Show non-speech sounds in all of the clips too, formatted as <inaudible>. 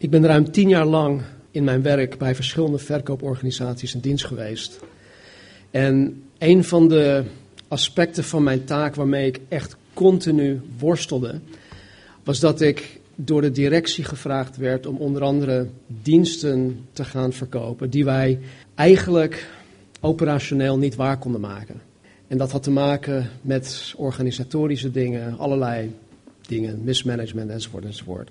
Ik ben ruim tien jaar lang in mijn werk bij verschillende verkooporganisaties in dienst geweest. En een van de aspecten van mijn taak waarmee ik echt continu worstelde, was dat ik door de directie gevraagd werd om onder andere diensten te gaan verkopen die wij eigenlijk operationeel niet waar konden maken. En dat had te maken met organisatorische dingen, allerlei dingen, mismanagement enzovoort enzovoort.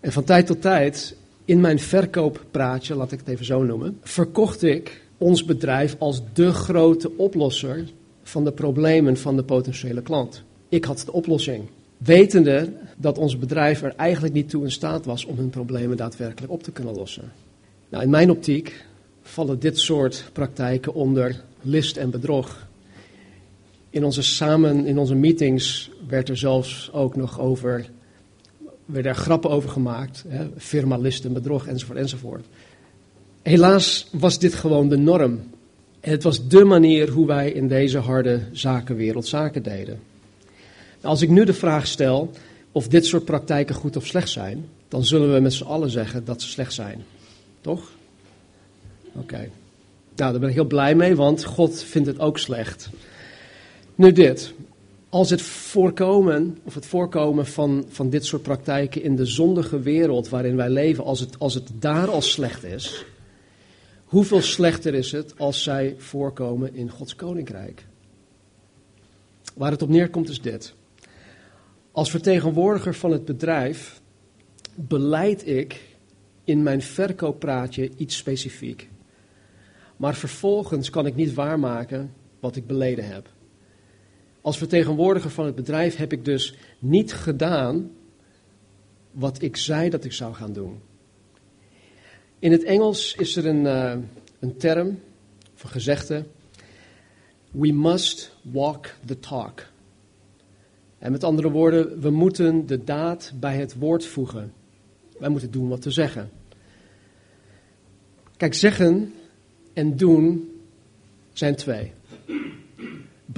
En van tijd tot tijd, in mijn verkooppraatje, laat ik het even zo noemen, verkocht ik ons bedrijf als de grote oplosser van de problemen van de potentiële klant. Ik had de oplossing. Wetende dat ons bedrijf er eigenlijk niet toe in staat was om hun problemen daadwerkelijk op te kunnen lossen. Nou, in mijn optiek vallen dit soort praktijken onder list en bedrog. In onze, samen, in onze meetings werd er zelfs ook nog over, werden er grappen over gemaakt. Hè, firma list en bedrog enzovoort enzovoort. Helaas was dit gewoon de norm. Het was de manier hoe wij in deze harde zakenwereld zaken deden. Als ik nu de vraag stel of dit soort praktijken goed of slecht zijn, dan zullen we met z'n allen zeggen dat ze slecht zijn. Toch? Oké. Nou, daar ben ik heel blij mee, want God vindt het ook slecht. Nu dit. Als het voorkomen, of het voorkomen van, van dit soort praktijken in de zondige wereld waarin wij leven, als het, als het daar al slecht is, hoeveel slechter is het als zij voorkomen in Gods koninkrijk? Waar het op neerkomt is dit. Als vertegenwoordiger van het bedrijf beleid ik in mijn verkooppraatje iets specifiek. Maar vervolgens kan ik niet waarmaken wat ik beleden heb. Als vertegenwoordiger van het bedrijf heb ik dus niet gedaan wat ik zei dat ik zou gaan doen. In het Engels is er een, uh, een term, een gezegde. We must walk the talk. En met andere woorden, we moeten de daad bij het woord voegen. Wij moeten doen wat te zeggen. Kijk, zeggen en doen zijn twee.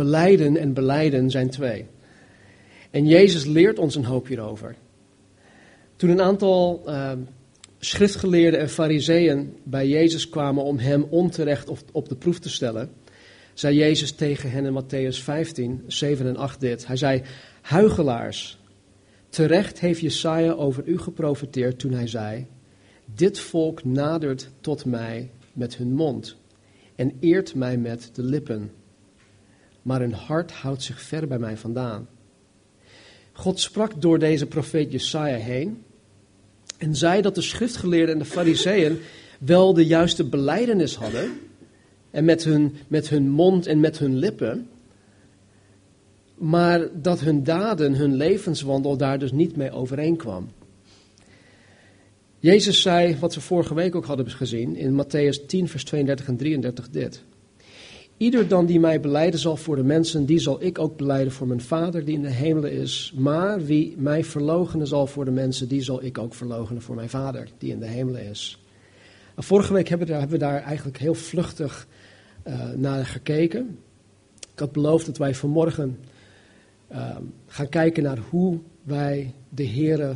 Beleiden en beleiden zijn twee. En Jezus leert ons een hoop hierover. Toen een aantal uh, schriftgeleerden en fariseeën bij Jezus kwamen om hem onterecht op, op de proef te stellen, zei Jezus tegen hen in Matthäus 15, 7 en 8 dit. Hij zei, huigelaars, terecht heeft Jesaja over u geprofeteerd toen hij zei, dit volk nadert tot mij met hun mond en eert mij met de lippen, maar hun hart houdt zich ver bij mij vandaan. God sprak door deze profeet Jesaja heen en zei dat de schriftgeleerden en de fariseeën wel de juiste beleidenis hadden en met hun, met hun mond en met hun lippen, maar dat hun daden, hun levenswandel daar dus niet mee overeenkwam. Jezus zei, wat we vorige week ook hadden gezien, in Matthäus 10, vers 32 en 33 dit. Ieder dan die mij beleiden zal voor de mensen, die zal ik ook beleiden voor mijn Vader die in de hemelen is. Maar wie mij verloochenen zal voor de mensen, die zal ik ook verloochenen voor mijn Vader die in de hemelen is. vorige week hebben we, daar, hebben we daar eigenlijk heel vluchtig uh, naar gekeken. Ik had beloofd dat wij vanmorgen uh, gaan kijken naar hoe wij de Here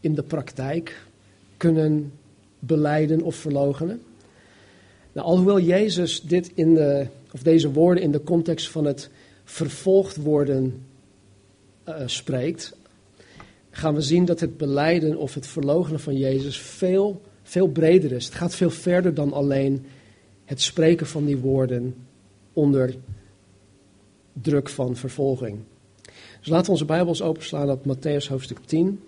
in de praktijk kunnen beleiden of verlogenen. Nou, alhoewel Jezus dit in de, of deze woorden in de context van het vervolgd worden uh, spreekt, gaan we zien dat het beleiden of het verlogenen van Jezus veel, veel breder is. Het gaat veel verder dan alleen het spreken van die woorden onder druk van vervolging. Dus laten we onze Bijbels openslaan op Matthäus hoofdstuk 10.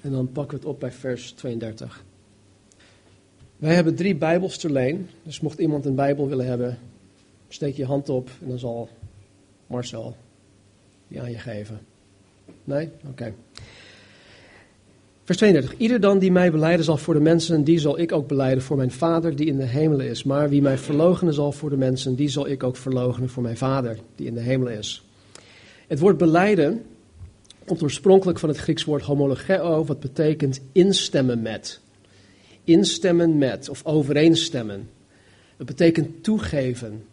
En dan pakken we het op bij vers 32. Wij hebben drie Bijbels ter leen. Dus mocht iemand een Bijbel willen hebben, steek je hand op en dan zal Marcel die aan je geven. Nee? Oké. Vers 32. Ieder dan die mij beleiden zal voor de mensen, die zal ik ook beleiden voor mijn Vader die in de hemelen is. Maar wie mij verloochenen zal voor de mensen, die zal ik ook verloochenen voor mijn Vader die in de hemelen is. Het woord beleiden komt oorspronkelijk van het Grieks woord homologeo, wat betekent instemmen met. Instemmen met of overeenstemmen. Het betekent toegeven.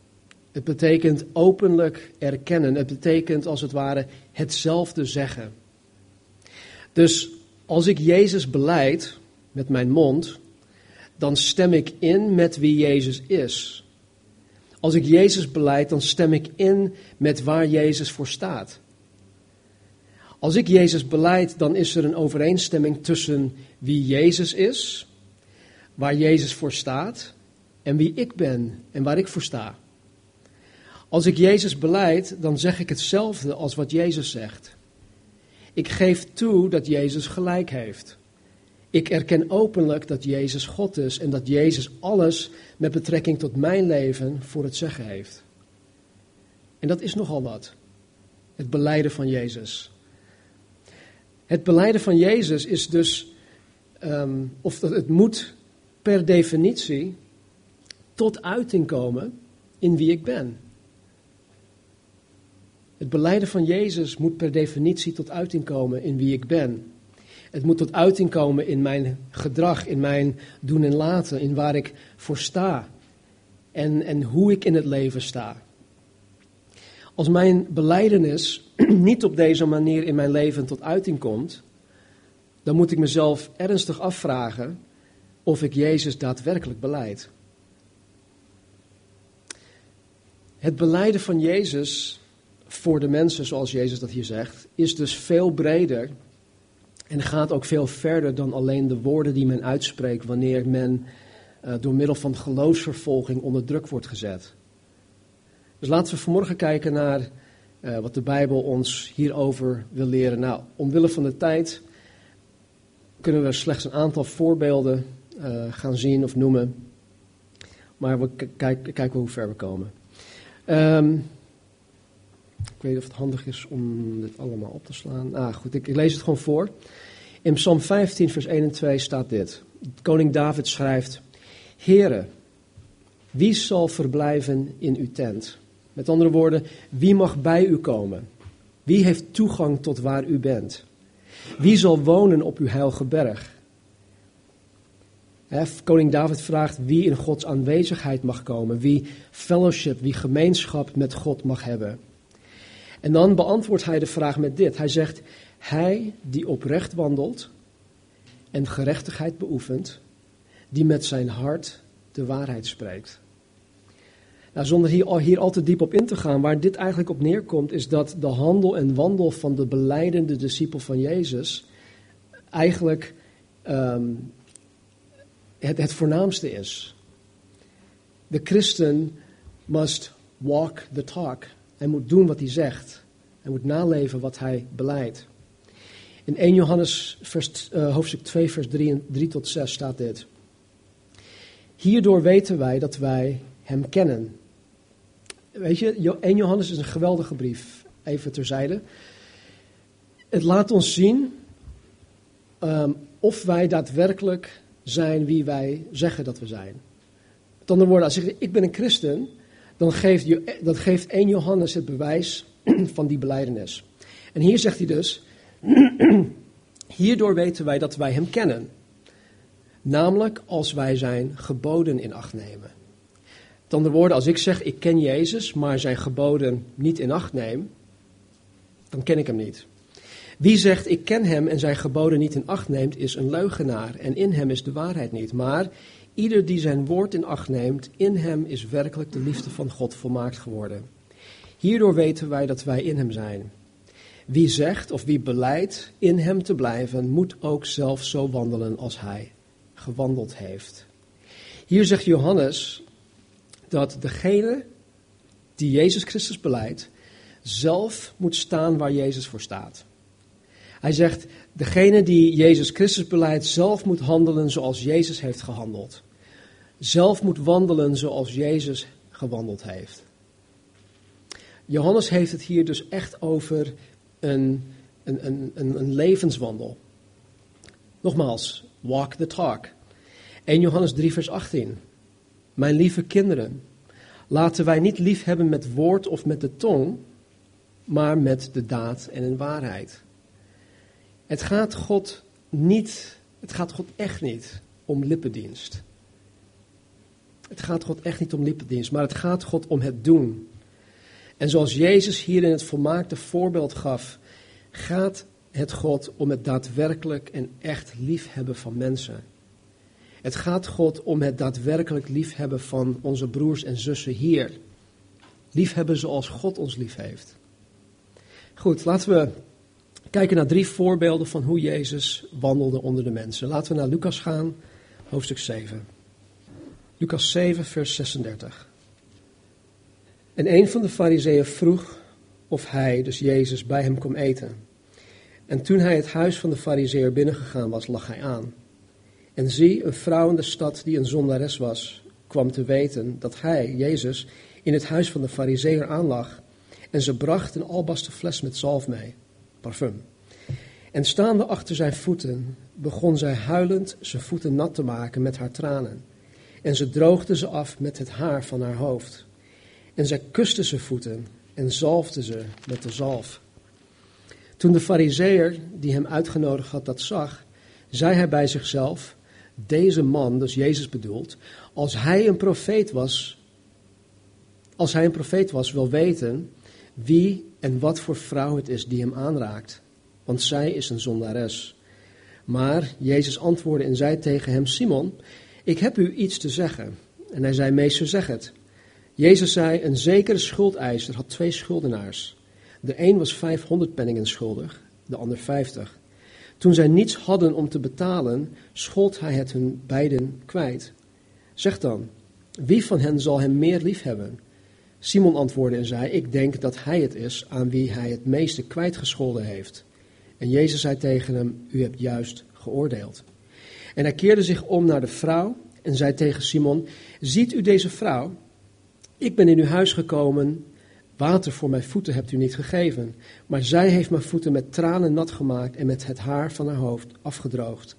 Het betekent openlijk erkennen. Het betekent als het ware hetzelfde zeggen. Dus Als ik Jezus beleid met mijn mond, dan stem ik in met wie Jezus is. Als ik Jezus beleid, dan stem ik in met waar Jezus voor staat. Als ik Jezus beleid, dan is er een overeenstemming tussen wie Jezus is, waar Jezus voor staat, en wie ik ben en waar ik voor sta. Als ik Jezus beleid, dan zeg ik hetzelfde als wat Jezus zegt. Ik geef toe dat Jezus gelijk heeft. Ik erken openlijk dat Jezus God is en dat Jezus alles met betrekking tot mijn leven voor het zeggen heeft. En dat is nogal wat. Het beleiden van Jezus. Het beleiden van Jezus is dus, um, of het moet per definitie tot uiting komen in wie ik ben. Het beleiden van Jezus moet per definitie tot uiting komen in wie ik ben. Het moet tot uiting komen in mijn gedrag, in mijn doen en laten, in waar ik voor sta en, en hoe ik in het leven sta. Als mijn beleidenis <clears throat> niet op deze manier in mijn leven tot uiting komt, dan moet ik mezelf ernstig afvragen of ik Jezus daadwerkelijk beleid. Het beleiden van Jezus voor de mensen, zoals Jezus dat hier zegt, is dus veel breder en gaat ook veel verder dan alleen de woorden die men uitspreekt wanneer men uh, door middel van geloofsvervolging onder druk wordt gezet. Dus laten we vanmorgen kijken naar uh, wat de Bijbel ons hierover wil leren. Nou, omwille van de tijd kunnen we slechts een aantal voorbeelden uh, gaan zien of noemen. Maar we kijken, kijken hoe ver we komen. Um, ik weet niet of het handig is om dit allemaal op te slaan. Ah, goed, ik, ik lees het gewoon voor. In Psalm 15, vers 1 en 2 staat dit. Koning David schrijft: Heere, wie zal verblijven in uw tent? Met andere woorden, wie mag bij u komen? Wie heeft toegang tot waar u bent? Wie zal wonen op uw heilige berg? Koning David vraagt wie in Gods aanwezigheid mag komen, wie fellowship, wie gemeenschap met God mag hebben. En dan beantwoordt hij de vraag met dit. Hij zegt, hij die oprecht wandelt en gerechtigheid beoefent, die met zijn hart de waarheid spreekt. Nou, zonder hier, hier al te diep op in te gaan, waar dit eigenlijk op neerkomt, is dat de handel en wandel van de beleidende discipel van Jezus eigenlijk um, het, het voornaamste is. De christen must walk the talk. Hij moet doen wat hij zegt. Hij moet naleven wat hij beleidt. In 1 Johannes vers, uh, hoofdstuk 2, vers 3, en 3 tot 6 staat dit. Hierdoor weten wij dat wij hem kennen. Weet je, 1 Johannes is een geweldige brief. Even terzijde. Het laat ons zien um, of wij daadwerkelijk zijn wie wij zeggen dat we zijn. Met andere woorden, als ik zeg ik ben een christen, dan geeft, dat geeft 1 Johannes het bewijs <clears throat> van die beleidenis. En hier zegt hij dus, <clears throat> hierdoor weten wij dat wij hem kennen. Namelijk als wij zijn geboden in acht nemen. Met andere woorden, als ik zeg ik ken Jezus, maar zijn geboden niet in acht neem, dan ken ik hem niet. Wie zegt ik ken hem en zijn geboden niet in acht neemt, is een leugenaar en in hem is de waarheid niet. Maar ieder die zijn woord in acht neemt, in hem is werkelijk de liefde van God volmaakt geworden. Hierdoor weten wij dat wij in hem zijn. Wie zegt of wie beleidt in hem te blijven, moet ook zelf zo wandelen als hij gewandeld heeft. Hier zegt Johannes dat degene die Jezus Christus beleidt, zelf moet staan waar Jezus voor staat. Hij zegt, degene die Jezus Christus beleidt, zelf moet handelen zoals Jezus heeft gehandeld. Zelf moet wandelen zoals Jezus gewandeld heeft. Johannes heeft het hier dus echt over een, een, een, een, levenswandel. Nogmaals, walk the talk. 1 Johannes 3, vers 18. Mijn lieve kinderen, laten wij niet lief hebben met woord of met de tong, maar met de daad en in waarheid. Het gaat God niet, het gaat God echt niet om lippendienst. Het gaat God echt niet om lippendienst, maar het gaat God om het doen. En zoals Jezus hier in het volmaakte voorbeeld gaf, gaat het God om het daadwerkelijk en echt liefhebben van mensen. Het gaat God om het daadwerkelijk liefhebben van onze broers en zussen hier. Liefhebben zoals God ons lief heeft. Goed, laten we kijken naar drie voorbeelden van hoe Jezus wandelde onder de mensen. Laten we naar Lucas gaan, hoofdstuk 7. Lucas 7, vers 36. En een van de fariseeën vroeg of hij, dus Jezus, bij hem kon eten. En toen hij het huis van de fariseer binnengegaan was, lag hij aan. En zie, een vrouw in de stad die een zondares was, kwam te weten dat hij, Jezus, in het huis van de fariseer aanlag. En ze bracht een albasten fles met zalf mee, parfum. En staande achter zijn voeten begon zij huilend zijn voeten nat te maken met haar tranen. En ze droogde ze af met het haar van haar hoofd. En zij kuste zijn voeten en zalfde ze met de zalf. Toen de fariseer die hem uitgenodigd had dat zag, zei hij bij zichzelf, deze man, dus Jezus bedoelt, als hij een profeet was, als hij een profeet was, wil weten wie en wat voor vrouw het is die hem aanraakt, want zij is een zondares. Maar Jezus antwoordde en zei tegen hem, Simon, ik heb u iets te zeggen. En hij zei, meester, zeg het. Jezus zei, een zekere schuldeiser had twee schuldenaars. De een was 500 penningen schuldig, de ander 50. Toen zij niets hadden om te betalen, schold hij het hun beiden kwijt. Zeg dan, wie van hen zal hem meer lief hebben? Simon antwoordde en zei, ik denk dat hij het is aan wie hij het meeste kwijtgescholden heeft. En Jezus zei tegen hem, u hebt juist geoordeeld. En hij keerde zich om naar de vrouw en zei tegen Simon, ziet u deze vrouw? Ik ben in uw huis gekomen, water voor mijn voeten hebt u niet gegeven, maar zij heeft mijn voeten met tranen nat gemaakt en met het haar van haar hoofd afgedroogd.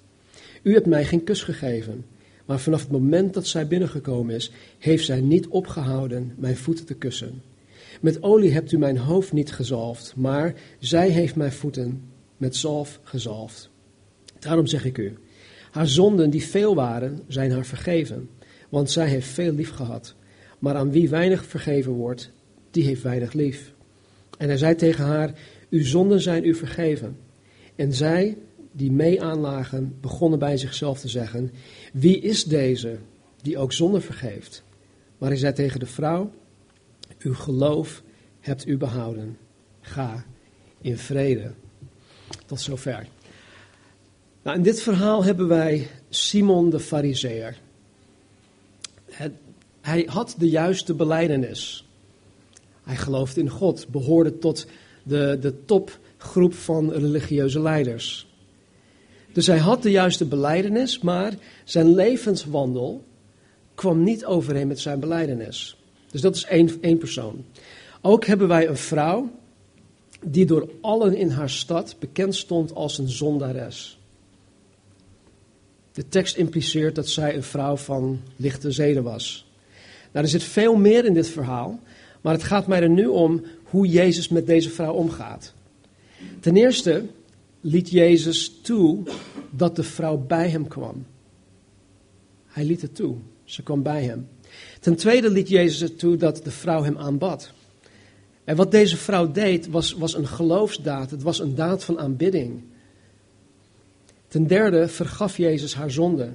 U hebt mij geen kus gegeven, maar vanaf het moment dat zij binnengekomen is, heeft zij niet opgehouden mijn voeten te kussen. Met olie hebt u mijn hoofd niet gezalfd, maar zij heeft mijn voeten met zalf gezalfd. Daarom zeg ik u, haar zonden die veel waren, zijn haar vergeven, want zij heeft veel lief gehad. Maar aan wie weinig vergeven wordt, die heeft weinig lief. En hij zei tegen haar, uw zonden zijn u vergeven. En zij, die mee aanlagen, begonnen bij zichzelf te zeggen, wie is deze die ook zonde vergeeft? Maar hij zei tegen de vrouw, uw geloof hebt u behouden. Ga in vrede. Tot zover. Nou, in dit verhaal hebben wij Simon de Fariseer. Hij had de juiste beleidenis. Hij geloofde in God, behoorde tot de, de topgroep van religieuze leiders. Dus hij had de juiste beleidenis, maar zijn levenswandel kwam niet overeen met zijn beleidenis. Dus dat is één, één persoon. Ook hebben wij een vrouw die door allen in haar stad bekend stond als een zondares. De tekst impliceert dat zij een vrouw van lichte zeden was. Nou, er zit veel meer in dit verhaal, maar het gaat mij er nu om hoe Jezus met deze vrouw omgaat. Ten eerste liet Jezus toe dat de vrouw bij hem kwam. Hij liet het toe. Ze kwam bij hem. Ten tweede liet Jezus het toe dat de vrouw hem aanbad. En wat deze vrouw deed was, was een geloofsdaad. Het was een daad van aanbidding. Ten derde vergaf Jezus haar zonde.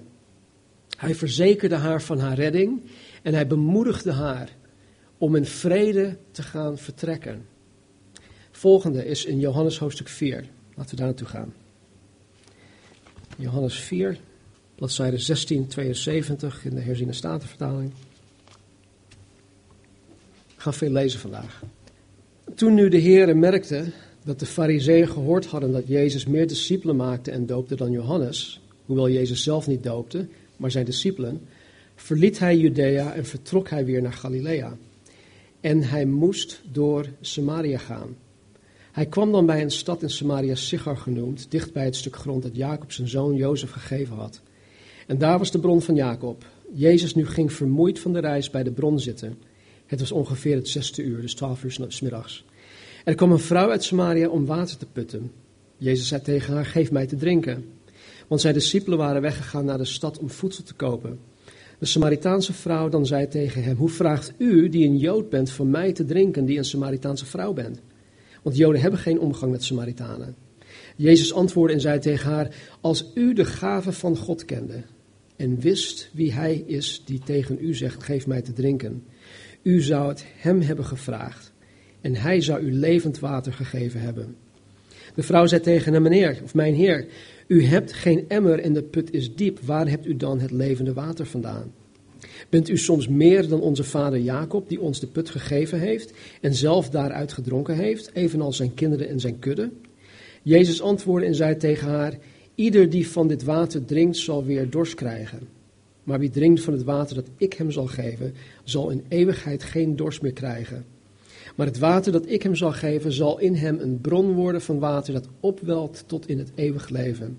Hij verzekerde haar van haar redding en hij bemoedigde haar om in vrede te gaan vertrekken. Volgende is in Johannes hoofdstuk 4. Laten we daar naartoe gaan. Johannes 4, bladzijde 1672 in de herziene statenvertaling. Ik ga veel lezen vandaag. Toen nu de Heer merkte dat de fariseeën gehoord hadden dat Jezus meer discipelen maakte en doopte dan Johannes, hoewel Jezus zelf niet doopte, maar zijn discipelen, verliet hij Judea en vertrok hij weer naar Galilea. En hij moest door Samaria gaan. Hij kwam dan bij een stad in Samaria, Sigar genoemd, dicht bij het stuk grond dat Jacob zijn zoon Jozef gegeven had. En daar was de bron van Jacob. Jezus nu ging vermoeid van de reis bij de bron zitten. Het was ongeveer het zesde uur, dus twaalf uur s middags. Er kwam een vrouw uit Samaria om water te putten. Jezus zei tegen haar, geef mij te drinken. Want zijn discipelen waren weggegaan naar de stad om voedsel te kopen. De Samaritaanse vrouw dan zei tegen hem: Hoe vraagt u, die een Jood bent, van mij te drinken, die een Samaritaanse vrouw bent? Want Joden hebben geen omgang met Samaritanen. Jezus antwoordde en zei tegen haar: Als u de gave van God kende en wist wie hij is die tegen u zegt: Geef mij te drinken, u zou het hem hebben gevraagd en hij zou u levend water gegeven hebben. De vrouw zei tegen hem: Meneer, of mijn heer, u hebt geen emmer en de put is diep. Waar hebt u dan het levende water vandaan? Bent u soms meer dan onze vader Jacob, die ons de put gegeven heeft en zelf daaruit gedronken heeft, evenals zijn kinderen en zijn kudde? Jezus antwoordde en zei tegen haar: Ieder die van dit water drinkt, zal weer dorst krijgen. Maar wie drinkt van het water dat ik hem zal geven, zal in eeuwigheid geen dorst meer krijgen. Maar het water dat ik hem zal geven, zal in hem een bron worden van water dat opwelt tot in het eeuwig leven.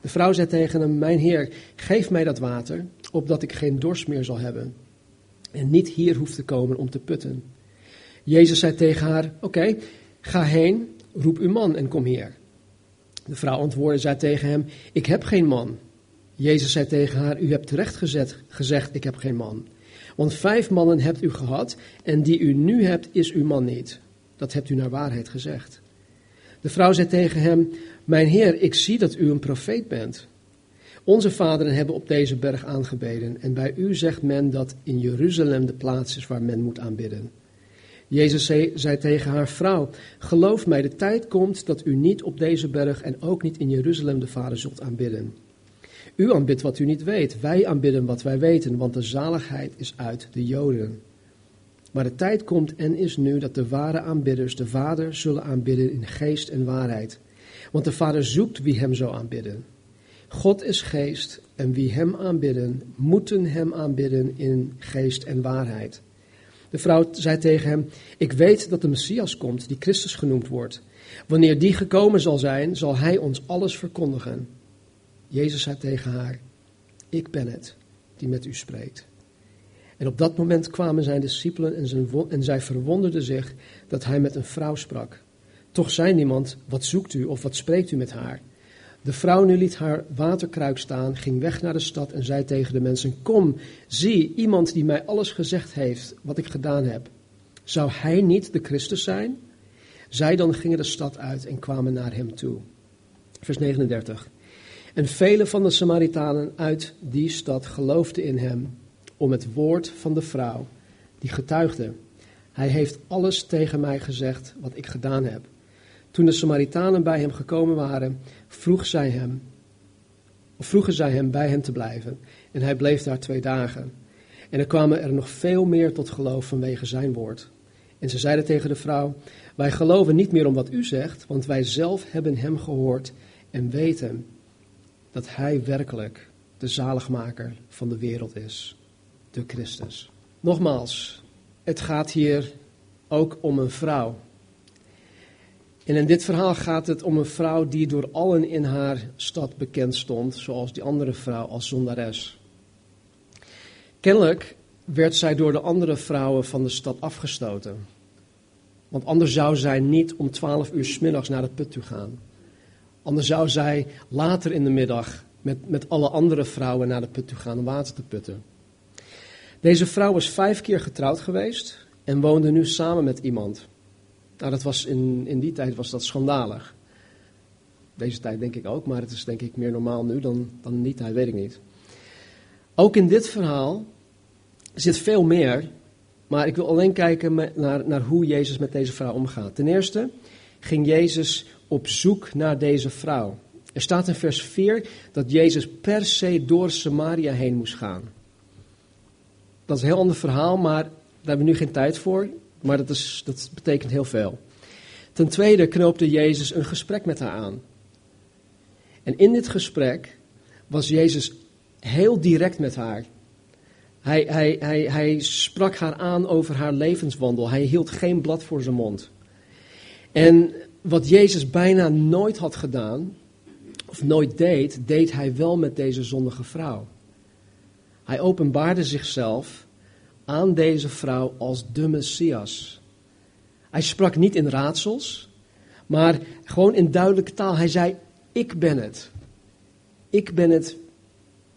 De vrouw zei tegen hem: Mijn heer, geef mij dat water, opdat ik geen dorst meer zal hebben. En niet hier hoef te komen om te putten. Jezus zei tegen haar: Oké, ga heen, roep uw man en kom hier. De vrouw antwoordde, zei tegen hem: Ik heb geen man. Jezus zei tegen haar: U hebt terecht gezet, gezegd: Ik heb geen man. Want vijf mannen hebt u gehad, en die u nu hebt, is uw man niet. Dat hebt u naar waarheid gezegd. De vrouw zei tegen hem: Mijn heer, ik zie dat u een profeet bent. Onze vaderen hebben op deze berg aangebeden, en bij u zegt men dat in Jeruzalem de plaats is waar men moet aanbidden. Jezus zei, tegen haar vrouw: Geloof mij, de tijd komt dat u niet op deze berg en ook niet in Jeruzalem de Vader zult aanbidden. U aanbidt wat u niet weet, wij aanbidden wat wij weten, want de zaligheid is uit de Joden. Maar de tijd komt en is nu dat de ware aanbidders de Vader zullen aanbidden in geest en waarheid. Want de Vader zoekt wie hem zou aanbidden. God is geest en wie hem aanbidden, moeten hem aanbidden in geest en waarheid. De vrouw zei tegen hem: Ik weet dat de Messias komt, die Christus genoemd wordt. Wanneer die gekomen zal zijn, zal hij ons alles verkondigen. Jezus zei tegen haar: Ik ben het die met u spreekt. En op dat moment kwamen zijn discipelen en, zijn, en zij verwonderden zich dat hij met een vrouw sprak. Toch zei niemand: Wat zoekt u of wat spreekt u met haar? De vrouw nu liet haar waterkruik staan, ging weg naar de stad en zei tegen de mensen: Kom, zie iemand die mij alles gezegd heeft wat ik gedaan heb. Zou hij niet de Christus zijn? Zij dan gingen de stad uit en kwamen naar hem toe. Vers 39. En vele van de Samaritanen uit die stad geloofden in hem om het woord van de vrouw, die getuigde: Hij heeft alles tegen mij gezegd wat ik gedaan heb. Toen de Samaritanen bij hem gekomen waren, vroeg zij hem, vroegen zij hem bij hem te blijven. En hij bleef daar twee dagen. En er kwamen er nog veel meer tot geloof vanwege zijn woord. En ze zeiden tegen de vrouw: Wij geloven niet meer om wat u zegt, want wij zelf hebben hem gehoord en weten dat hij werkelijk de zaligmaker van de wereld is, de Christus. Nogmaals, het gaat hier ook om een vrouw. En in dit verhaal gaat het om een vrouw die door allen in haar stad bekend stond, zoals die andere vrouw als zondares. Kennelijk werd zij door de andere vrouwen van de stad afgestoten. Want anders zou zij niet om twaalf uur s middags naar de put toe gaan. Anders zou zij later in de middag met, met alle andere vrouwen naar de put toe gaan om water te putten. Deze vrouw was vijf keer getrouwd geweest en woonde nu samen met iemand. Nou, dat was in, in die tijd was dat schandalig. Deze tijd denk ik ook, maar het is denk ik meer normaal nu dan, dan in die tijd, weet ik niet. Ook in dit verhaal zit veel meer, maar ik wil alleen kijken naar, naar hoe Jezus met deze vrouw omgaat. Ten eerste ging Jezus op zoek naar deze vrouw. Er staat in vers 4 dat Jezus per se door Samaria heen moest gaan. Dat is een heel ander verhaal, maar daar hebben we nu geen tijd voor. Maar dat, is, dat betekent heel veel. Ten tweede knoopte Jezus een gesprek met haar aan. En in dit gesprek was Jezus heel direct met haar. Hij, hij, hij, hij sprak haar aan over haar levenswandel. Hij hield geen blad voor zijn mond. En wat Jezus bijna nooit had gedaan, of nooit deed, deed hij wel met deze zondige vrouw. Hij openbaarde zichzelf aan deze vrouw als de Messias. Hij sprak niet in raadsels, maar gewoon in duidelijke taal. Hij zei: Ik ben het. Ik ben het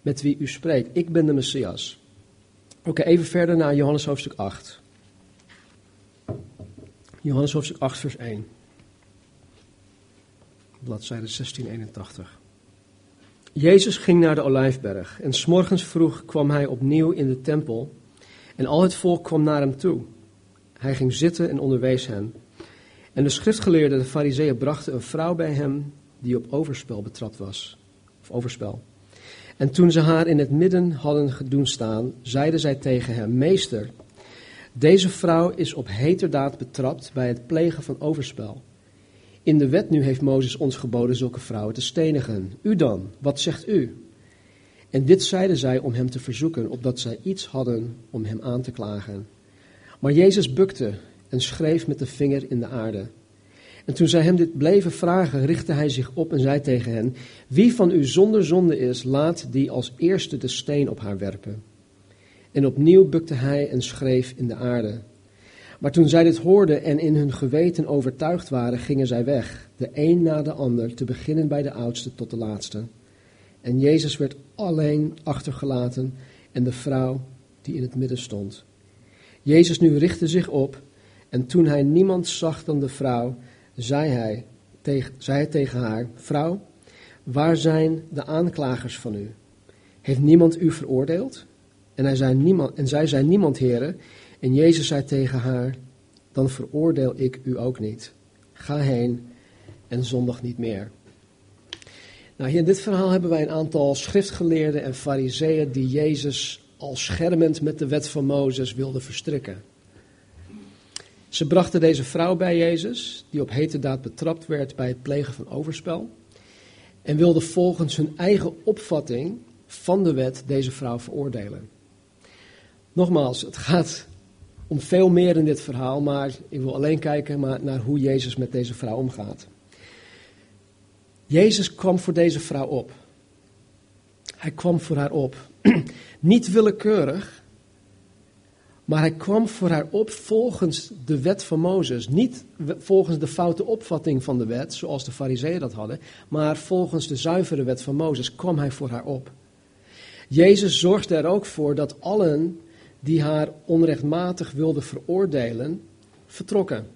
met wie u spreekt. Ik ben de Messias. Oké, even verder naar Johannes hoofdstuk 8. Johannes hoofdstuk 8, vers 1. bladzijde 1681. Jezus ging naar de Olijfberg en s'morgens vroeg kwam hij opnieuw in de tempel en al het volk kwam naar hem toe. Hij ging zitten en onderwees hen. En de schriftgeleerden, de fariseeën, brachten een vrouw bij hem die op overspel betrapt was. Of overspel. En toen ze haar in het midden hadden doen staan, zeiden zij tegen hem, Meester, deze vrouw is op heterdaad betrapt bij het plegen van overspel. In de wet nu heeft Mozes ons geboden zulke vrouwen te stenigen. U dan, wat zegt u? En dit zeiden zij om hem te verzoeken, opdat zij iets hadden om hem aan te klagen. Maar Jezus bukte en schreef met de vinger in de aarde. En toen zij hem dit bleven vragen, richtte hij zich op en zei tegen hen: Wie van u zonder zonde is, laat die als eerste de steen op haar werpen. En opnieuw bukte hij en schreef in de aarde. Maar toen zij dit hoorden en in hun geweten overtuigd waren, gingen zij weg, de een na de ander, te beginnen bij de oudste tot de laatste. En Jezus werd alleen achtergelaten en de vrouw die in het midden stond. Jezus nu richtte zich op en toen hij niemand zag dan de vrouw, zei hij tegen, zei hij tegen haar, vrouw, waar zijn de aanklagers van u? Heeft niemand u veroordeeld? En, hij zei niemand, en zij zei niemand, heren. En Jezus zei tegen haar, dan veroordeel ik u ook niet. Ga heen en zondag niet meer. Nou, hier in dit verhaal hebben wij een aantal schriftgeleerden en fariseeën die Jezus al schermend met de wet van Mozes wilden verstrikken. Ze brachten deze vrouw bij Jezus, die op heterdaad betrapt werd bij het plegen van overspel, en wilden volgens hun eigen opvatting van de wet deze vrouw veroordelen. Nogmaals, het gaat om veel meer in dit verhaal, maar ik wil alleen kijken naar hoe Jezus met deze vrouw omgaat. Jezus kwam voor deze vrouw op. Hij kwam voor haar op. <clears throat> Niet willekeurig, maar hij kwam voor haar op volgens de wet van Mozes. Niet volgens de foute opvatting van de wet, zoals de fariseeën dat hadden, maar volgens de zuivere wet van Mozes kwam hij voor haar op. Jezus zorgde er ook voor dat allen die haar onrechtmatig wilden veroordelen, vertrokken.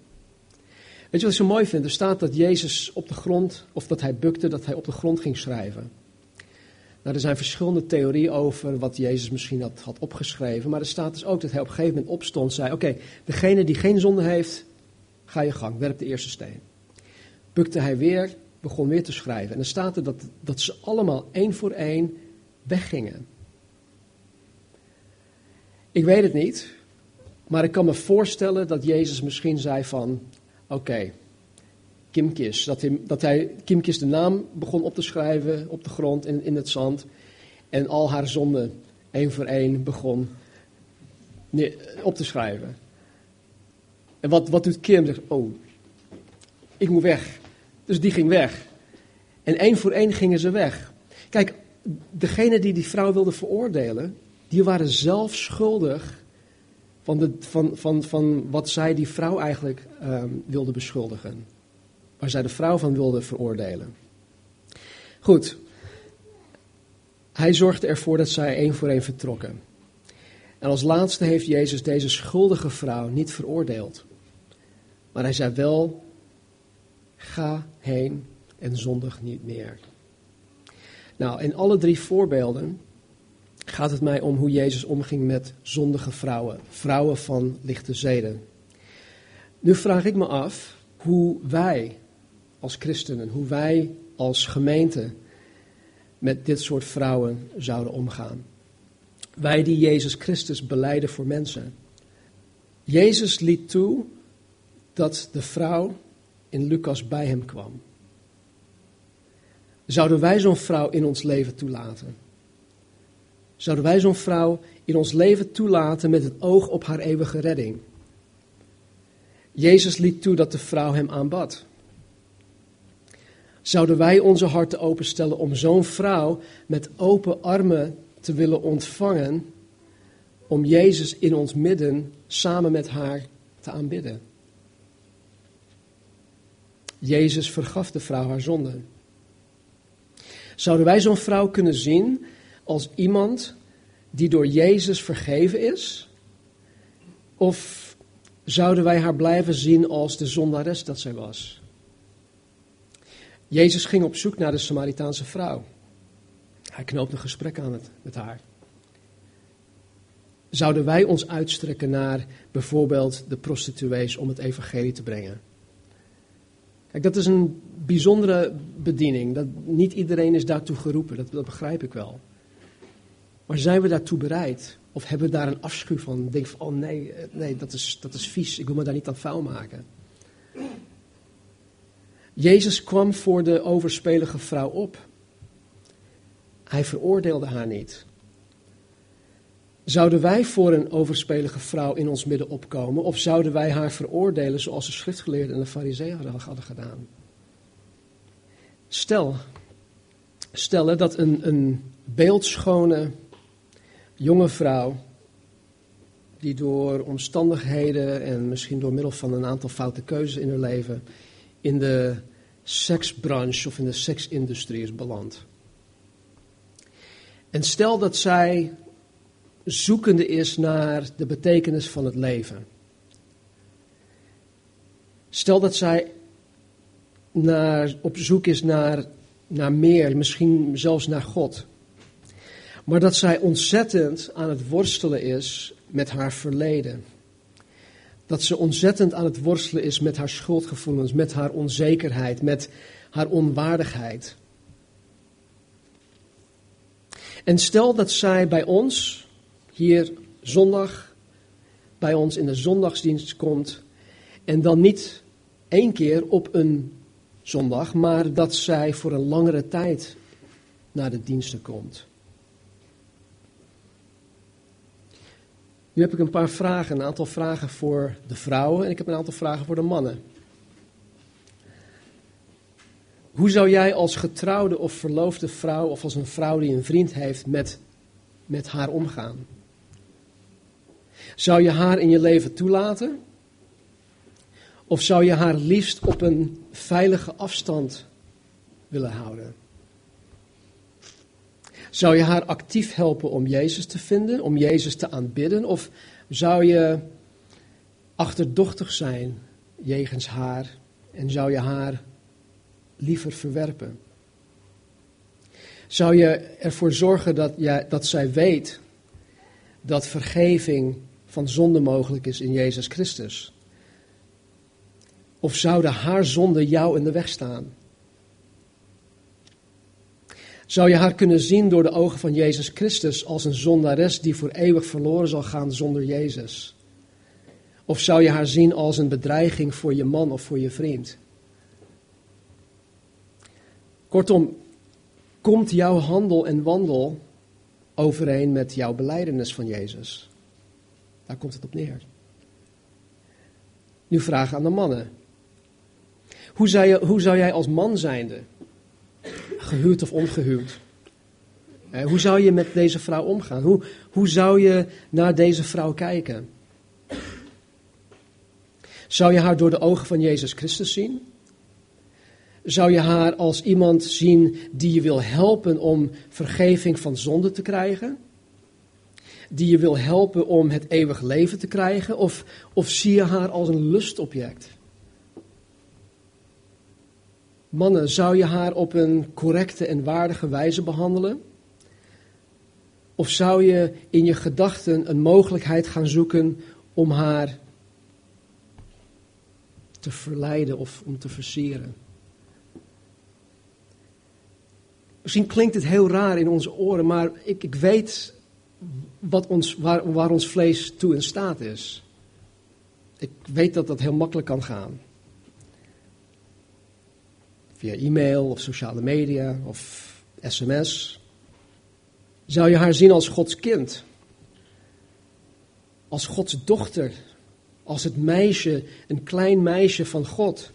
Weet je wat ik zo mooi vind? Er staat dat Jezus op de grond, of dat hij bukte, dat hij op de grond ging schrijven. Nou, er zijn verschillende theorieën over wat Jezus misschien had, had opgeschreven. Maar er staat dus ook dat hij op een gegeven moment opstond zei: Oké, degene die geen zonde heeft, ga je gang, werp de eerste steen. Bukte hij weer, begon weer te schrijven. En dan staat er dat, dat ze allemaal één voor één weggingen. Ik weet het niet, maar ik kan me voorstellen dat Jezus misschien zei van, oké, okay, Kimkis. Dat hij, dat hij Kimkis de naam begon op te schrijven op de grond in, in het zand. En al haar zonden één voor één begon op te schrijven. En wat, wat doet Kim? Zegt, oh, ik moet weg. Dus die ging weg. En één voor één gingen ze weg. Kijk, degene die die vrouw wilde veroordelen, die waren zelf schuldig van, van, van, van wat zij die vrouw eigenlijk um, wilde beschuldigen. Waar zij de vrouw van wilde veroordelen. Goed. Hij zorgde ervoor dat zij één voor één vertrokken. En als laatste heeft Jezus deze schuldige vrouw niet veroordeeld. Maar hij zei wel: ga heen en zondig niet meer. Nou, in alle drie voorbeelden gaat het mij om hoe Jezus omging met zondige vrouwen, vrouwen van lichte zeden. Nu vraag ik me af hoe wij als christenen, hoe wij als gemeente met dit soort vrouwen zouden omgaan. Wij die Jezus Christus beleiden voor mensen. Jezus liet toe dat de vrouw in Lucas bij hem kwam. Zouden wij zo'n vrouw in ons leven toelaten? Zouden wij zo'n vrouw in ons leven toelaten met het oog op haar eeuwige redding? Jezus liet toe dat de vrouw hem aanbad. Zouden wij onze harten openstellen om zo'n vrouw met open armen te willen ontvangen, om Jezus in ons midden samen met haar te aanbidden? Jezus vergaf de vrouw haar zonde. Zouden wij zo'n vrouw kunnen zien als iemand die door Jezus vergeven is? Of zouden wij haar blijven zien als de zondares dat zij was? Jezus ging op zoek naar de Samaritaanse vrouw. Hij knoopt een gesprek aan het, met haar. Zouden wij ons uitstrekken naar bijvoorbeeld de prostituees om het evangelie te brengen? Kijk, dat is een bijzondere bediening. Dat, niet iedereen is daartoe geroepen, dat begrijp ik wel. Maar zijn we daartoe bereid? Of hebben we daar een afschuw van? Denk van, oh nee, eh, nee dat, is, dat is vies, ik wil me daar niet aan vuil maken. Jezus kwam voor de overspelige vrouw op. Hij veroordeelde haar niet. Zouden wij voor een overspelige vrouw in ons midden opkomen, of zouden wij haar veroordelen zoals de schriftgeleerden en de fariseeën hadden gedaan? Stel, stel dat een, een beeldschone jonge vrouw, die door omstandigheden en misschien door middel van een aantal foute keuzes in haar leven in de seksbranche of in de seksindustrie is beland. En stel dat zij zoekende is naar de betekenis van het leven. Stel dat zij naar, op zoek is naar, naar meer, misschien zelfs naar God. Maar dat zij ontzettend aan het worstelen is met haar verleden. Dat ze ontzettend aan het worstelen is met haar schuldgevoelens, met haar onzekerheid, met haar onwaardigheid. En stel dat zij bij ons, hier zondag, bij ons in de zondagsdienst komt. En dan niet één keer op een zondag, maar dat zij voor een langere tijd naar de diensten komt. Nu heb ik een paar vragen, een aantal vragen voor de vrouwen en ik heb een aantal vragen voor de mannen. Hoe zou jij als getrouwde of verloofde vrouw of als een vrouw die een vriend heeft met, met haar omgaan? Zou je haar in je leven toelaten? Of zou je haar liefst op een veilige afstand willen houden? Zou je haar actief helpen om Jezus te vinden, om Jezus te aanbidden? Of zou je achterdochtig zijn jegens haar en zou je haar liever verwerpen? Zou je ervoor zorgen dat, ja, dat zij weet dat vergeving van zonde mogelijk is in Jezus Christus? Of zouden haar zonde jou in de weg staan? Zou je haar kunnen zien door de ogen van Jezus Christus als een zondares die voor eeuwig verloren zal gaan zonder Jezus? Of zou je haar zien als een bedreiging voor je man of voor je vriend? Kortom, komt jouw handel en wandel overeen met jouw beleidenis van Jezus? Daar komt het op neer. Nu vraag aan de mannen. Hoe zou, je, hoe zou jij als man zijnde gehuwd of ongehuwd. hoe zou je met deze vrouw omgaan? Hoe, hoe zou je naar deze vrouw kijken? Zou je haar door de ogen van Jezus Christus zien? Zou je haar als iemand zien die je wil helpen om vergeving van zonde te krijgen? Die je wil helpen om het eeuwig leven te krijgen? Of, of zie je haar als een lustobject? Mannen, zou je haar op een correcte en waardige wijze behandelen? Of zou je in je gedachten een mogelijkheid gaan zoeken om haar te verleiden of om te versieren? Misschien klinkt het heel raar in onze oren, maar ik, ik weet wat ons, waar, waar ons vlees toe in staat is. Ik weet dat dat heel makkelijk kan gaan via e-mail of sociale media of sms. Zou je haar zien als Gods kind? Als Gods dochter? Als het meisje, een klein meisje van God?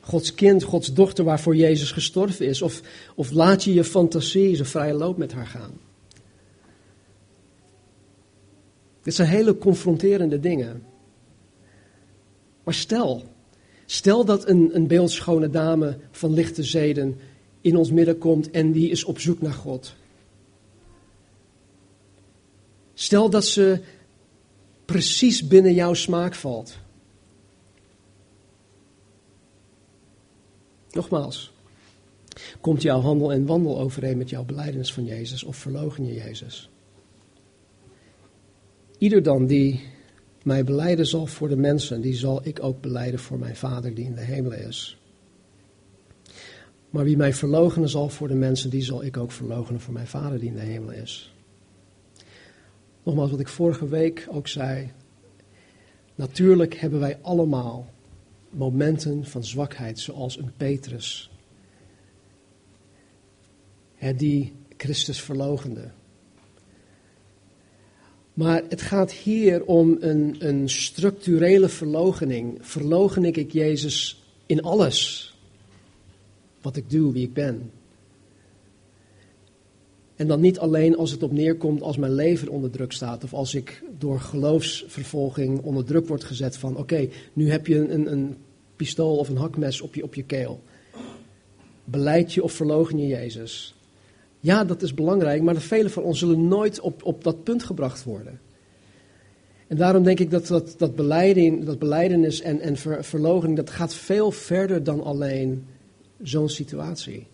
Gods kind, Gods dochter waarvoor Jezus gestorven is? Of, of laat je je fantasie zijn vrije loop met haar gaan? Dit zijn hele confronterende dingen. Maar stel, Stel dat een, een beeldschone dame van lichte zeden in ons midden komt en die is op zoek naar God. Stel dat ze precies binnen jouw smaak valt. Nogmaals, komt jouw handel en wandel overeen met jouw beleidenis van Jezus of verlogen je Jezus? Ieder dan die mij beleiden zal voor de mensen, die zal ik ook beleiden voor mijn Vader die in de hemel is. Maar wie mij verloochenen zal voor de mensen, die zal ik ook verloochenen voor mijn Vader die in de hemel is. Nogmaals, wat ik vorige week ook zei. Natuurlijk hebben wij allemaal momenten van zwakheid, zoals een Petrus. die Christus verlogende. Maar het gaat hier om een, een structurele verlogening. Verlogen ik Jezus in alles wat ik doe, wie ik ben. En dan niet alleen als het op neerkomt als mijn leven onder druk staat. Of als ik door geloofsvervolging onder druk word gezet van oké, nu heb je een, een pistool of een hakmes op je, op je keel. Beleid je of verlogen je Jezus? Ja, dat is belangrijk, maar velen van ons zullen nooit op, op dat punt gebracht worden. En daarom denk ik dat dat, dat, beleiding, dat beleidenis en, en ver, dat gaat veel verder dan alleen zo'n situatie.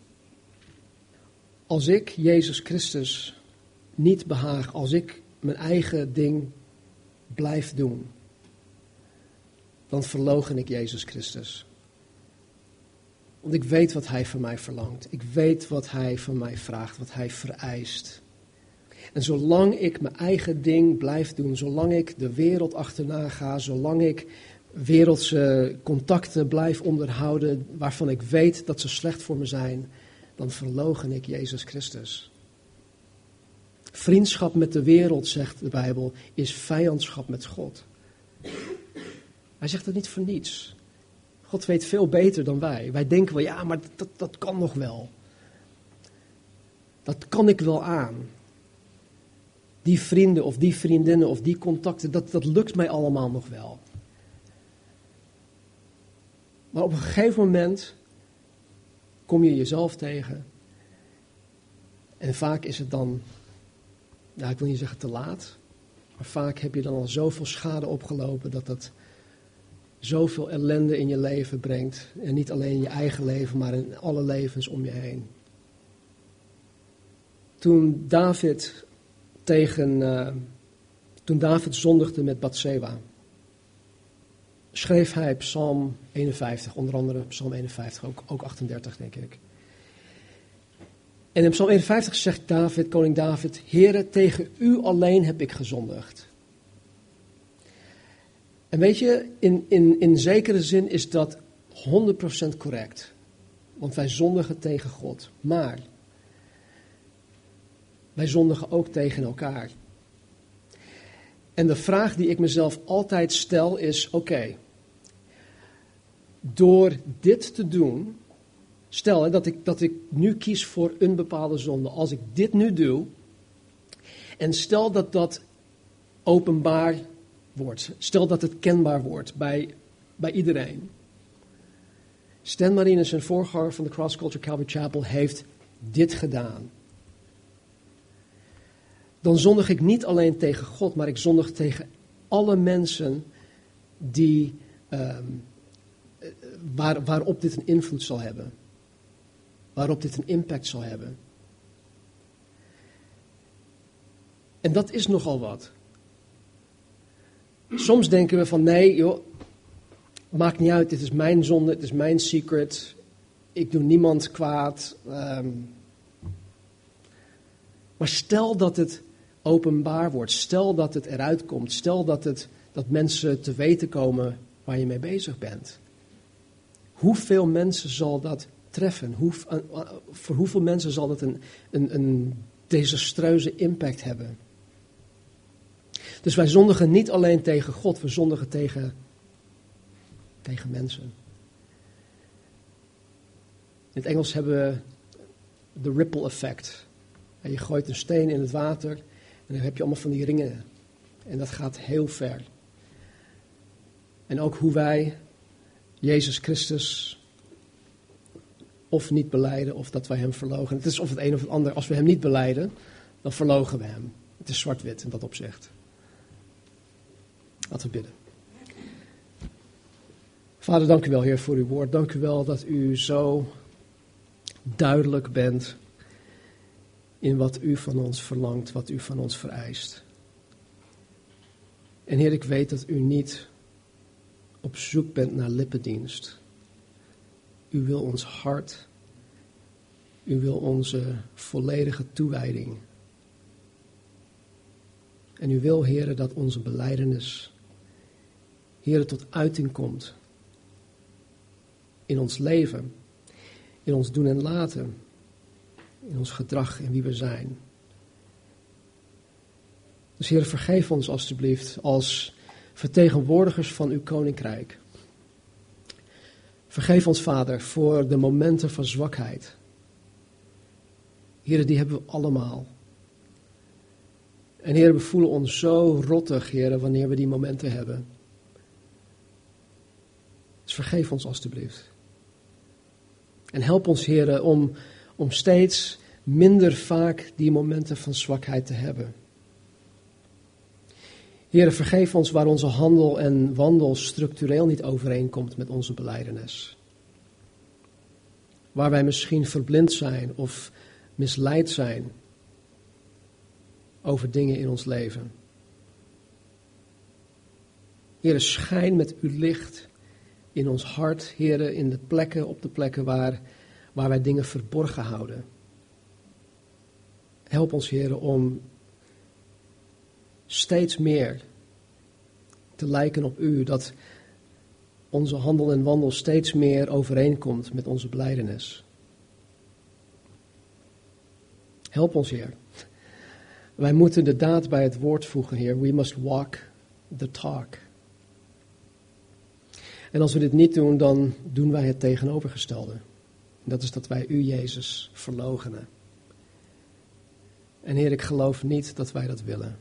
Als ik Jezus Christus niet behaag, als ik mijn eigen ding blijf doen, dan verlogen ik Jezus Christus. Want ik weet wat Hij van mij verlangt. Ik weet wat Hij van mij vraagt, wat Hij vereist. En zolang ik mijn eigen ding blijf doen, zolang ik de wereld achterna ga, zolang ik wereldse contacten blijf onderhouden waarvan ik weet dat ze slecht voor me zijn, dan verlogen ik Jezus Christus. Vriendschap met de wereld, zegt de Bijbel, is vijandschap met God. Hij zegt het niet voor niets. God weet veel beter dan wij. Wij denken wel, ja, maar dat, dat kan nog wel. Dat kan ik wel aan. Die vrienden of die vriendinnen of die contacten, dat, dat lukt mij allemaal nog wel. Maar op een gegeven moment kom je jezelf tegen. En vaak is het dan, nou ik wil niet zeggen te laat, maar vaak heb je dan al zoveel schade opgelopen dat dat zoveel ellende in je leven brengt. En niet alleen in je eigen leven, maar in alle levens om je heen. Toen David tegen, uh, toen David zondigde met Bathseba schreef hij Psalm 51, onder andere Psalm 51, ook, ook 38 denk ik. En in Psalm 51 zegt David, koning David, Heere, tegen u alleen heb ik gezondigd. En weet je, in, in, in zekere zin is dat 100% correct. Want wij zondigen tegen God. Maar wij zondigen ook tegen elkaar. En de vraag die ik mezelf altijd stel is: oké, door dit te doen, stel hè, dat, ik, dat ik nu kies voor een bepaalde zonde, als ik dit nu doe, en stel dat dat openbaar wordt, stel dat het kenbaar wordt bij, bij iedereen. Stan Marines, een voorganger van de Cross Culture Calvary Chapel, heeft dit gedaan. Dan zondig ik niet alleen tegen God, maar ik zondig tegen alle mensen die ehm, waar, waarop dit een invloed zal hebben. Waarop dit een impact zal hebben. En dat is nogal wat. Soms denken we van nee, joh, maakt niet uit, dit is mijn zonde, het is mijn secret. Ik doe niemand kwaad. Ehm. maar stel dat het openbaar wordt, stel dat het eruit komt, stel dat, het, dat mensen te weten komen waar je mee bezig bent. Hoeveel mensen zal dat treffen? Hoe, eh, voor hoeveel mensen zal dat een, een, een desastreuze impact hebben? Dus wij zondigen niet alleen tegen God, we zondigen tegen, tegen mensen. In het Engels hebben we de ripple effect. je gooit een steen in het water en dan heb je allemaal van die ringen. En dat gaat heel ver. En ook hoe wij Jezus Christus of niet beleiden of dat wij hem verlogen. Het is of het een of het ander. Als we hem niet beleiden, dan verlogen we hem. Het is zwart-wit in dat opzicht. Laten we bidden. Vader, dank u wel, Heer, voor uw woord. Dank u wel dat u zo duidelijk bent in wat u van ons verlangt, wat u van ons vereist. En Heer, ik weet dat u niet op zoek bent naar lippendienst. U wil ons hart. U wil onze volledige toewijding. En u wil, Heer, dat onze beleidenis, Heer, tot uiting komt in ons leven, in ons doen en laten, in ons gedrag en wie we zijn. Dus Heer, vergeef ons alstublieft als vertegenwoordigers van uw koninkrijk. Vergeef ons, Vader, voor de momenten van zwakheid. Heer, die hebben we allemaal. En Heer, we voelen ons zo rottig, Heer, wanneer we die momenten hebben. Dus vergeef ons alstublieft. En help ons, Heer, om, om steeds minder vaak die momenten van zwakheid te hebben. Heer, vergeef ons waar onze handel en wandel structureel niet overeenkomt met onze beleidenis. Waar wij misschien verblind zijn of misleid zijn over dingen in ons leven. Heer, schijn met uw licht in ons hart, Heer, in de plekken, op de plekken waar, waar wij dingen verborgen houden. Help ons, Heer, om steeds meer te lijken op U, dat onze handel en wandel steeds meer overeenkomt met onze blijdenis. Help ons, Heer. Wij moeten de daad bij het woord voegen, Heer. We must walk the talk. En als we dit niet doen, dan doen wij het tegenovergestelde. Dat is dat wij U, Jezus, verlogenen. En Heer, ik geloof niet dat wij dat willen.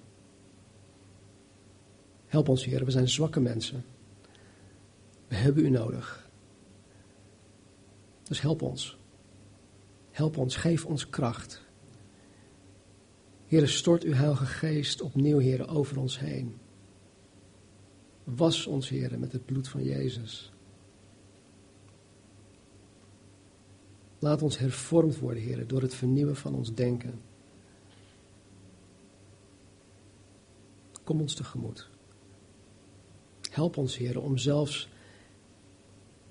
Help ons, Heer, we zijn zwakke mensen. We hebben U nodig. Dus help ons. Help ons, geef ons kracht. Heer, stort uw Heilige Geest opnieuw, Heer, over ons heen. Was ons, Heer, met het bloed van Jezus. Laat ons hervormd worden, Heer, door het vernieuwen van ons denken. Kom ons tegemoet. Help ons, Heer, om zelfs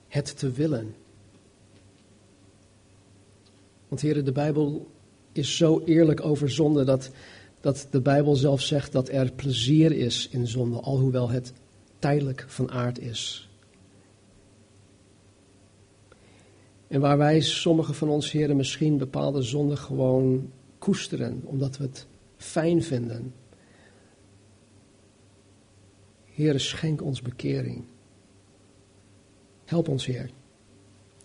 het te willen. Want, Heer, de Bijbel is zo eerlijk over zonde dat, dat de Bijbel zelf zegt dat er plezier is in zonde, alhoewel het tijdelijk van aard is. En waar wij, sommige van ons heren, misschien bepaalde zonden gewoon koesteren, omdat we het fijn vinden. Heer, schenk ons bekering. Help ons, Heer.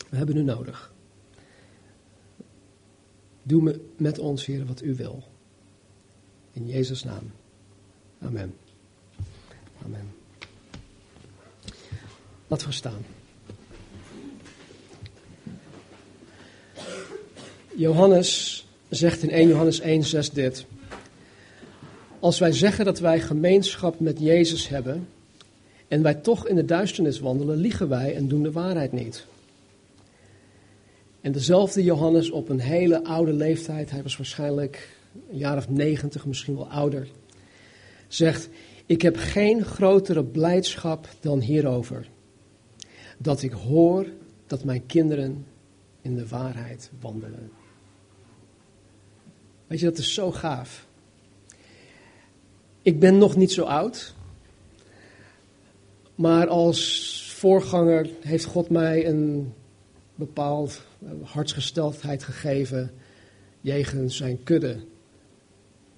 We hebben u nodig. Doe met ons, Heer, wat u wil. In Jezus' naam. Amen. Amen. Laten we staan. Johannes zegt in 1 Johannes 1, 6 dit. Als wij zeggen dat wij gemeenschap met Jezus hebben en wij toch in de duisternis wandelen, liegen wij en doen de waarheid niet. En dezelfde Johannes op een hele oude leeftijd, hij was waarschijnlijk een jaar of negentig, misschien wel ouder, zegt, ik heb geen grotere blijdschap dan hierover. Dat ik hoor dat mijn kinderen in de waarheid wandelen. Weet je, dat is zo gaaf. Ik ben nog niet zo oud. Maar als voorganger heeft God mij een bepaald eh, hartsgesteldheid gegeven jegens zijn kudde.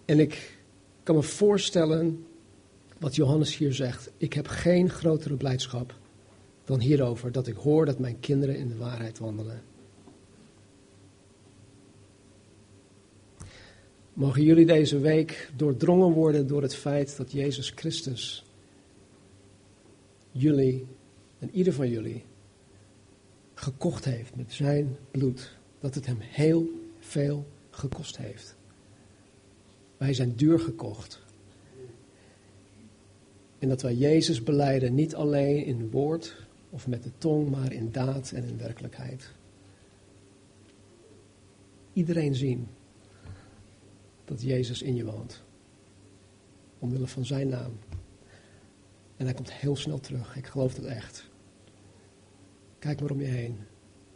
En ik kan me voorstellen wat Johannes hier zegt. Ik heb geen grotere blijdschap dan hierover dat ik hoor dat mijn kinderen in de waarheid wandelen. Mogen jullie deze week doordrongen worden door het feit dat Jezus Christus jullie en ieder van jullie gekocht heeft met zijn bloed. Dat het hem heel veel gekost heeft. Wij zijn duur gekocht. En dat wij Jezus beleiden niet alleen in woord, of met de tong, maar in daad en in werkelijkheid. Iedereen zien dat Jezus in je woont. Omwille van zijn naam. En hij komt heel snel terug. Ik geloof dat echt. Kijk maar om je heen.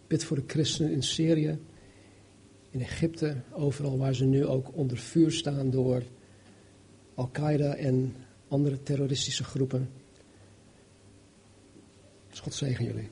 Bid voor de christenen in Syrië, in Egypte, overal waar ze nu ook onder vuur staan door Al-Qaeda en andere terroristische groepen. God zegen jullie.